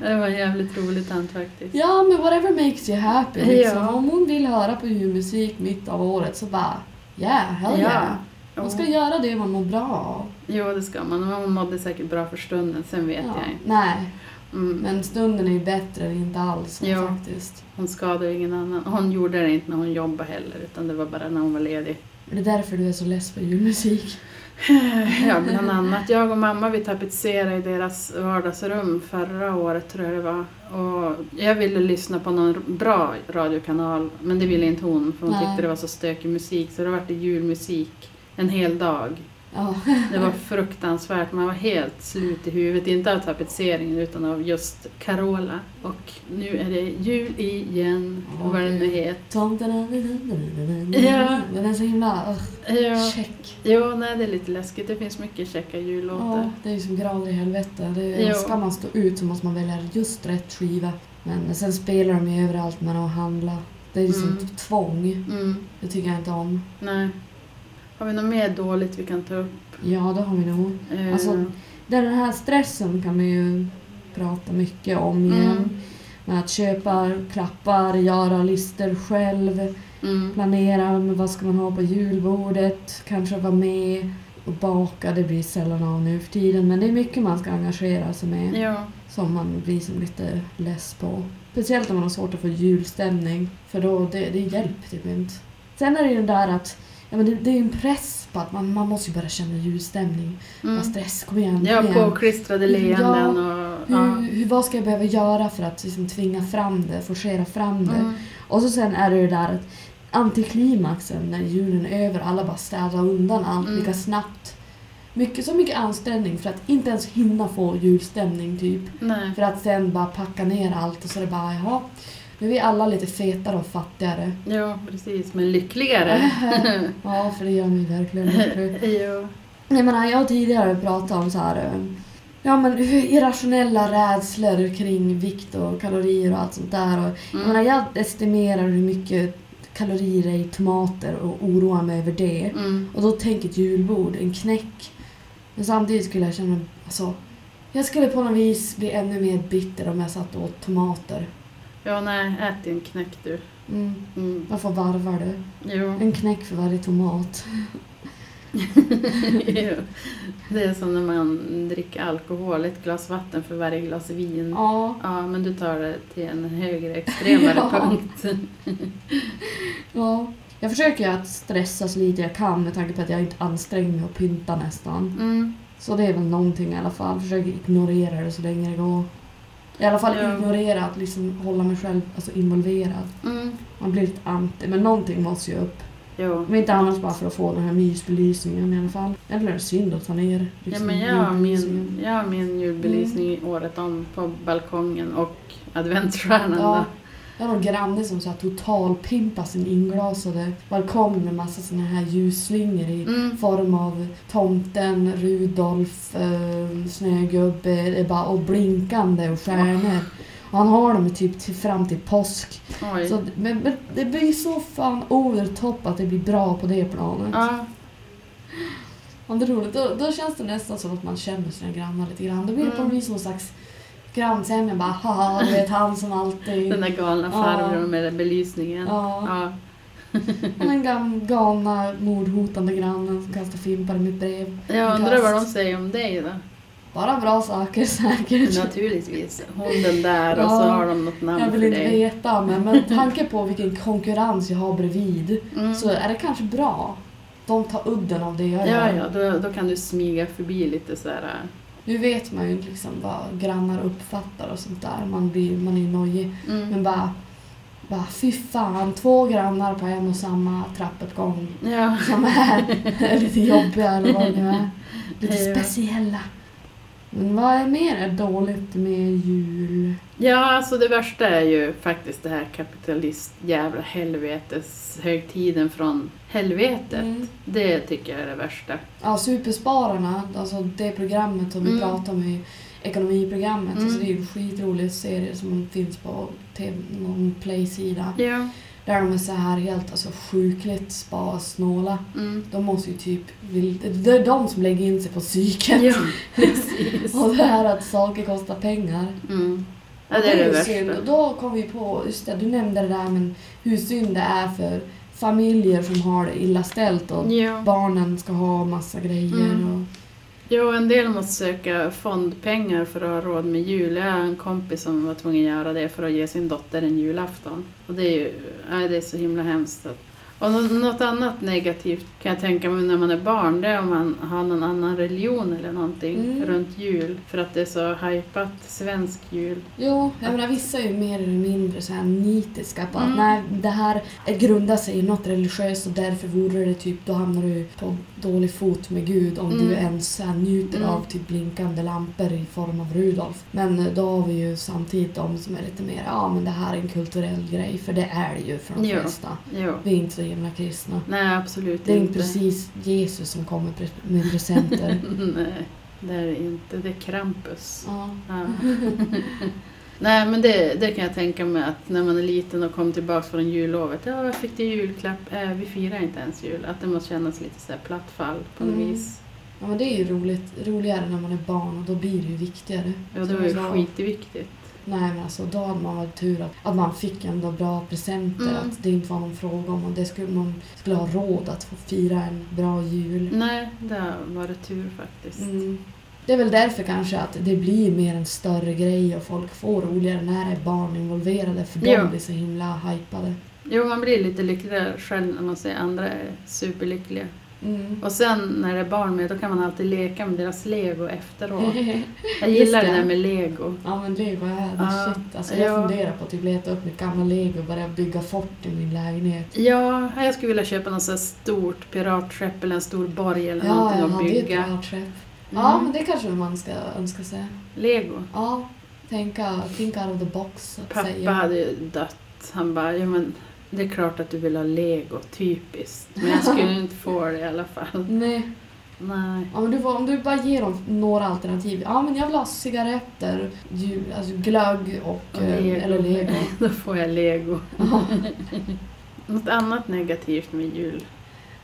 Det var jävligt rolig tant faktiskt. ja, men whatever makes you happy. Liksom. Ja. Om hon vill höra på julmusik mitt av året så bara yeah, hell yeah. Man ska göra det man mår bra av. Jo, det ska man. Men Hon mådde säkert bra för stunden, sen vet Ja. jag inte. Nej, Mm. men stunden är ju bättre än inte alls Ja. faktiskt. Hon skadade ingen annan. Hon gjorde det inte när hon jobbade heller, utan det var bara när hon var ledig. Är det därför du är så less på julmusik? Ja, bland annat. Jag och mamma vi tapetserade i deras vardagsrum förra året tror jag det var. Och jag ville lyssna på någon bra radiokanal men det ville inte hon för hon Nej. tyckte det var så stökig musik så det var det julmusik en hel dag. Det var fruktansvärt, man var helt slut i huvudet, inte av tapetseringen utan av just Carola. Och nu är det jul igen, och vad den nu heter. Tomten Ja. Den är så himla uh, Ja, check. jo, nej det är lite läskigt, det finns mycket käcka jullåtar. Ja, det är ju som grader i helvete. Det Jo. ska man stå ut så måste man välja just rätt skiva. Men sen spelar de ju överallt med att handla. Det är ju Mm. som tvång. Mm, Det tycker jag inte om. nej. Har vi något mer dåligt vi kan ta upp? Ja, det har vi nog. Eh, Alltså, Den här stressen kan man ju prata mycket om igen. Mm. Med att köpa klappar, göra listor själv, mm, planera vad ska man ha på julbordet, kanske vara med och baka. Det blir sällan av nu för tiden men det är mycket man ska engagera sig med ja, som man blir som lite less på. Speciellt om man har svårt att få julstämning för då det, det hjälper typ inte. Sen är det ju det där att ja, men det, det är ju en press på att man, man måste ju börja känna julstämning. Bara mm. stress, kom igen, Ja, igen. påklistrade leenden och... Hur, Ja. hur, vad ska jag behöva göra för att liksom tvinga fram det, forcera fram det? Mm. Och så sen är det ju där att antiklimaxen när julen är över, alla bara städar undan allt Mm. lika snabbt. Mycket, så mycket ansträngning för att inte ens hinna få julstämning typ. Nej. För att sen bara packa ner allt och så är det bara jaha, nu är vi alla lite fetare och fattigare. Ja, precis. Men lyckligare. ja, för det gör mig verkligen lycklig. Jag menar, jag har tidigare pratat om så här, eh, ja men irrationella rädslor kring vikt och kalorier och allt sånt där. Och jag Mm. menar, jag estimerar hur mycket kalorier är i tomater och oroar mig över det. Mm. Och då tänker ett julbord, en knäck. Men samtidigt skulle jag känna, alltså, jag skulle på något vis bli ännu mer bitter om jag satt och åt tomater. Ja, nej, ät din knäck du. Mm. Mm. Varför varvar du? Jo. En knäck för varje tomat. Det är som när man dricker alkohol, ett glas vatten för varje glas vin. Ja, Ja, men du tar det till en högre, extremare Ja. punkt. ja. Jag försöker att stressa så lite jag kan med tanke på att jag inte anstränger mig och pynta nästan. Mm. Så det är väl någonting i alla fall. Försöker ignorera det så länge det går. I alla fall Ja. ignorera att liksom hålla mig själv alltså involverad. Mm. Man blir lite anti, men någonting måste ju upp. Jo. Om inte annars bara för att få den här mysbelysningen i alla fall. Eller är det synd att ta ner Ja, liksom, men jag har min, julbelysningen. jag har min julbelysning Mm. året om på balkongen och adventsstjärnan. Ja. Jag har någon granne som så här totalpimpar sin inglasade balkong med massa såna här ljusslingor i Mm. form av tomten, Rudolf, eh, snögubbe bara, och blinkande och stjärnor. Och han har dem typ till, fram till påsk. Oj. Så, men, men det blir så fan over top att det blir bra på det planet. Ja. Det är roligt. Då, då känns det nästan som att man känner sina grannar lite grann. Då blir det på något vis någon slags grannsämja. Bara haha, du vet han som alltid... Den där galna Ja. farbrorn med belysningen. Ja. Ja. Den gam, galna mordhotande grannen som kastar fimpar i mitt brev. Jag undrar vad de säger om dig då? Bara bra saker säkert. Naturligtvis. Hon den där och Ja. så har de något namn Jag vill inte dig. veta men med tanke på vilken konkurrens jag har bredvid Mm. så är det kanske bra. De tar udden av det jag Ja, gör. ja, då, då kan du smyga förbi lite så här. Nu vet man ju liksom vad grannar uppfattar och sånt där. Man, blir, man är nojig. Mm. Men bara, bara fy fan, två grannar på en och samma trappuppgång Ja. som är lite jobbiga eller vad det nu är. Lite speciella. Vad är mer dåligt med jul? ja, alltså det värsta är ju faktiskt det här kapitalist jävla helvetes högtiden från helvetet. Mm. Det tycker jag är det värsta. Ja, Superspararna, alltså det programmet som vi Mm. pratade om i ekonomiprogrammet. Mm. Alltså det är ju en skitrolig serie som finns på TV, någon playsida. Ja. Där de är så här helt alltså, sjukligt sparsnåla. Mm. De måste ju typ, det är de som lägger in sig på psyket. Ja, precis. Och det här att saker kostar pengar. Mm. Ja, det är det synd. Och då kom vi på, just det, du nämnde det där men hur synd det är för familjer som har det illa ställt och Ja. barnen ska ha massa grejer. Mm. Och, Jo, en del måste söka fondpengar för att ha råd med jul. Jag har en kompis som var tvungen att göra det för att ge sin dotter en julafton. Och det är ju nej, det är så himla hemskt. Och nå- något annat negativt kan jag tänka mig när man är barn, det är om man har någon annan religion eller någonting Mm. runt jul. För att det är så hypat svensk jul. Jo, jag menar vissa är ju mer eller mindre så här nitiska på att Mm. nej, det här är- grundar sig i något religiöst och därför vore det typ, då hamnar du på dålig fot med Gud om Mm. du ens njuter Mm. av typ blinkande lampor i form av Rudolf. Men eh, då har vi ju samtidigt de som är lite mer, ja men det här är en kulturell grej, för det är det ju för de flesta. Jo. Vi är inte så himla kristna. Nej, absolut Det är inte precis Jesus som kommer med presenter. Nej, det är det inte. Det är Krampus. ja. Ja. Nej men det, det kan jag tänka mig att när man är liten och kommer tillbaka från jullovet. Ja, vad fick i julklapp? Äh, vi firar inte ens jul. Att det måste kännas lite så här platt fall på något Mm. vis. ja, men det är ju roligt, roligare när man är barn och då blir det ju viktigare. Ja, det Som var ju jag skitviktigt. Nej men alltså då hade man varit tur att, att man fick ändå bra presenter. Mm. Att det inte var någon fråga om att det skulle, man skulle ha råd att få fira en bra jul. Nej, det har varit tur faktiskt. Mm. Det är väl därför kanske att det blir mer en större grej och folk får roligare när det är barn involverade för Ja. de blir så himla hypade. Jo, man blir lite lyckligare själv när man ser andra är superlyckliga. Mm. Och sen när det är barn med, då kan man alltid leka med deras lego efteråt. Jag gillar det det. där med lego. ja men lego är det Ja. shit. Alltså jag Ja. funderar på att typ leta upp mitt gamla lego och börja bygga fort i min lägenhet. Ja, jag skulle vilja köpa något så stort piratskepp eller en stor borg eller Ja, någonting jag att hade ju ett bygga. Ja Mm. men det kanske man ska önska sig. Lego. Ja, tänka, think out of the box Pappa säga. hade ju dött. Han bara, ja men det är klart att du vill ha lego, typiskt. Men jag skulle inte få det i alla fall. Nej. Nej. Ja, men du om du bara ger dem några alternativ. Ja, men jag vill ha cigaretter, ju, alltså glögg och, Och eh, lego. eller lego. Då får jag lego. Ja. Något annat negativt med jul?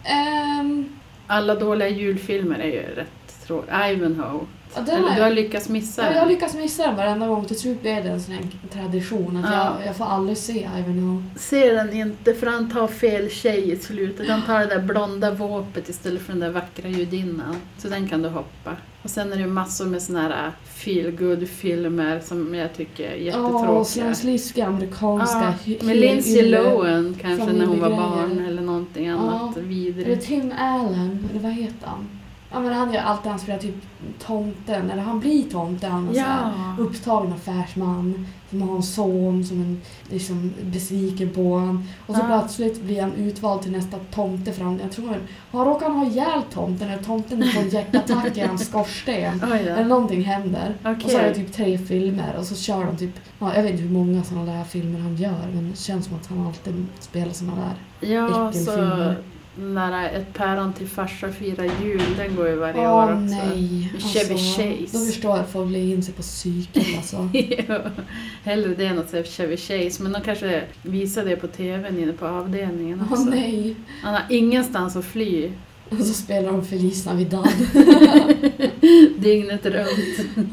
Ehm, Alla dåliga julfilmer är ju rätt tråkiga. Ivanhoe. ja, den Eller har du har lyckats missa ja, den. jag lyckas missa den varenda gång. Till slut blir det en sån här tradition att Ja. jag, jag får aldrig se Ivanhoe. Ser den inte för han tar fel tjej i slutet. Han tar det där blonda våpet istället för den där vackra judinnan. Så den kan du hoppa. Och sen är det massor med såna här feel good filmer som jag tycker är Ja, jättetråkiga. såna sliskiga amerikanska Ja, med Lindsay Lohan kanske när hon var barn eller någonting annat Eller vidrigt. Tim Allen, eller vad heter han? Ja men han gör alltid, han spelar typ tomten, eller han blir tomten. Han är så Ja. upptagen affärsman som har en son som är liksom besviken på honom. Och så Ja. plötsligt blir han utvald till nästa tomte för han, jag tror han, han råkar ha ihjäl tomten eller tomten får en hjärtattack i hans skorsten. Oj Eller då. någonting händer. Och så är det typ tre filmer och så kör de typ, ja, jag vet inte hur många sådana där filmer han gör men det känns som att han alltid spelar sådana där. Ja, så. Den där Ett päron till farsa firar jul, den går ju varje Åh år också. nej. Alltså, Chevy Chase. Då förstår jag att folk lägger in sig på psyket alltså. Ja, Hellre det än att säga Chevy Chase, men de kanske visar det på TVn inne på avdelningen Åh också. nej. Han har ingenstans att fly. Och så spelar de Feliz Navidad. Dygnet runt.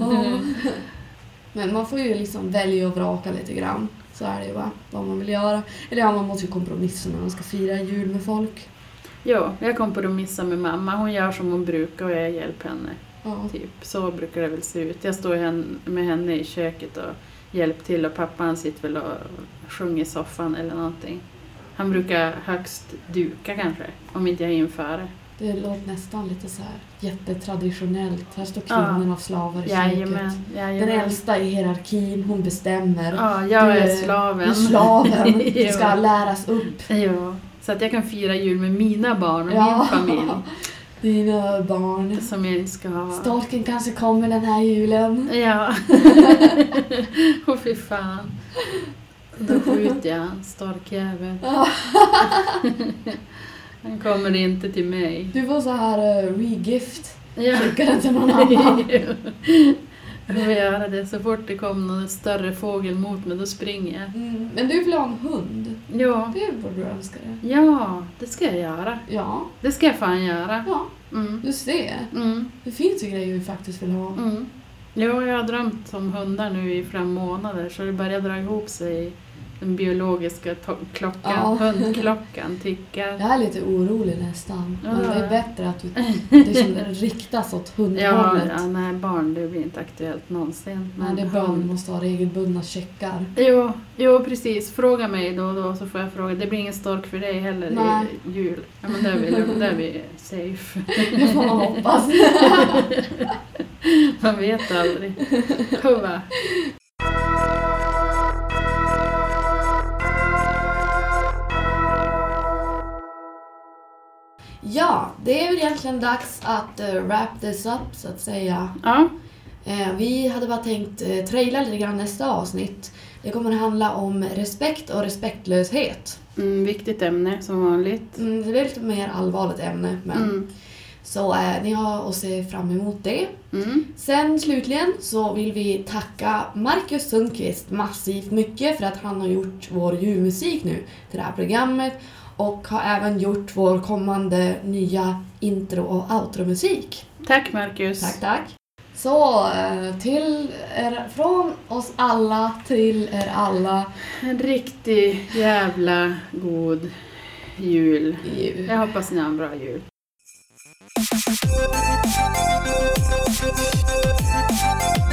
Men man får ju liksom välja och vraka lite grann. Så är det ju bara, vad man vill göra. Eller ja, man måste ju kompromissa när man ska fira jul med folk. Ja, jag kompromissar med mamma. Hon gör som hon brukar och jag hjälper henne. Ja. Typ. Så brukar det väl se ut. Jag står med henne i köket och hjälper till och pappa han sitter väl och sjunger i soffan eller någonting. Han brukar högst duka kanske, om inte jag hinner före. Det låter nästan lite så här jättetraditionellt. Här står Ja. kvinnorna och slavar i köket. Jajamän, Den jajamän. äldsta i hierarkin, hon bestämmer. Ja, jag Du är är- slaven. Du är slaven, du ska läras upp. Ja, så att jag kan fira jul med mina barn och Ja. min familj. Dina barn. Som jag ska ha. Storken kanske kommer den här julen. Ja. Åh fy fan. Då skjuter jag han, storkjävel. Ja. Han kommer inte till mig. Du får så här uh, regift. Ja. Skicka den till någon annan. Jag får göra det. Så fort det kommer någon större fågel mot mig, då springer jag. Mm. Men du vill ha en hund. Ja, Det borde du önska dig. ja, det ska jag göra. Ja, Det ska jag fan göra. ja, Mm. du ser. Mm. Det finns ju grejer vi faktiskt vill ha. Mm. Ja, jag har drömt om hundar nu i flera månader så det börjar dra ihop sig. Den biologiska klockan, Ja. hundklockan tickar. Jag är lite orolig nästan. Men Ja. det är bättre att du, det riktas åt Ja, hundhållet. ja, nej, barn det blir inte aktuellt någonsin. Men det är bra, man måste ha regelbundna checkar. Jo, jo, precis. Fråga mig då och då så får jag fråga. Det blir ingen stork för dig heller Nej. i jul. Ja, men där är vi, där är vi safe. Det får man hoppas. Man vet aldrig. Huva. Ja, det är väl egentligen dags att uh, wrap this up så att säga. Ja, Eh, vi hade bara tänkt uh, traila lite grann nästa avsnitt. Det kommer att handla om respekt och respektlöshet. mm, viktigt ämne som vanligt. Mm, det är lite mer allvarligt ämne, men Mm. så eh, ni har att se fram emot det. Mm. Sen slutligen så vill vi tacka Marcus Sundqvist massivt mycket för att han har gjort vår julmusik nu till det här programmet och har även gjort vår kommande nya intro och outro-musik. Tack Marcus. Tack, tack. Så, eh, till er, från oss alla till er alla. En riktig jävla god jul. Jul. Jag hoppas ni har en bra jul. Thank you.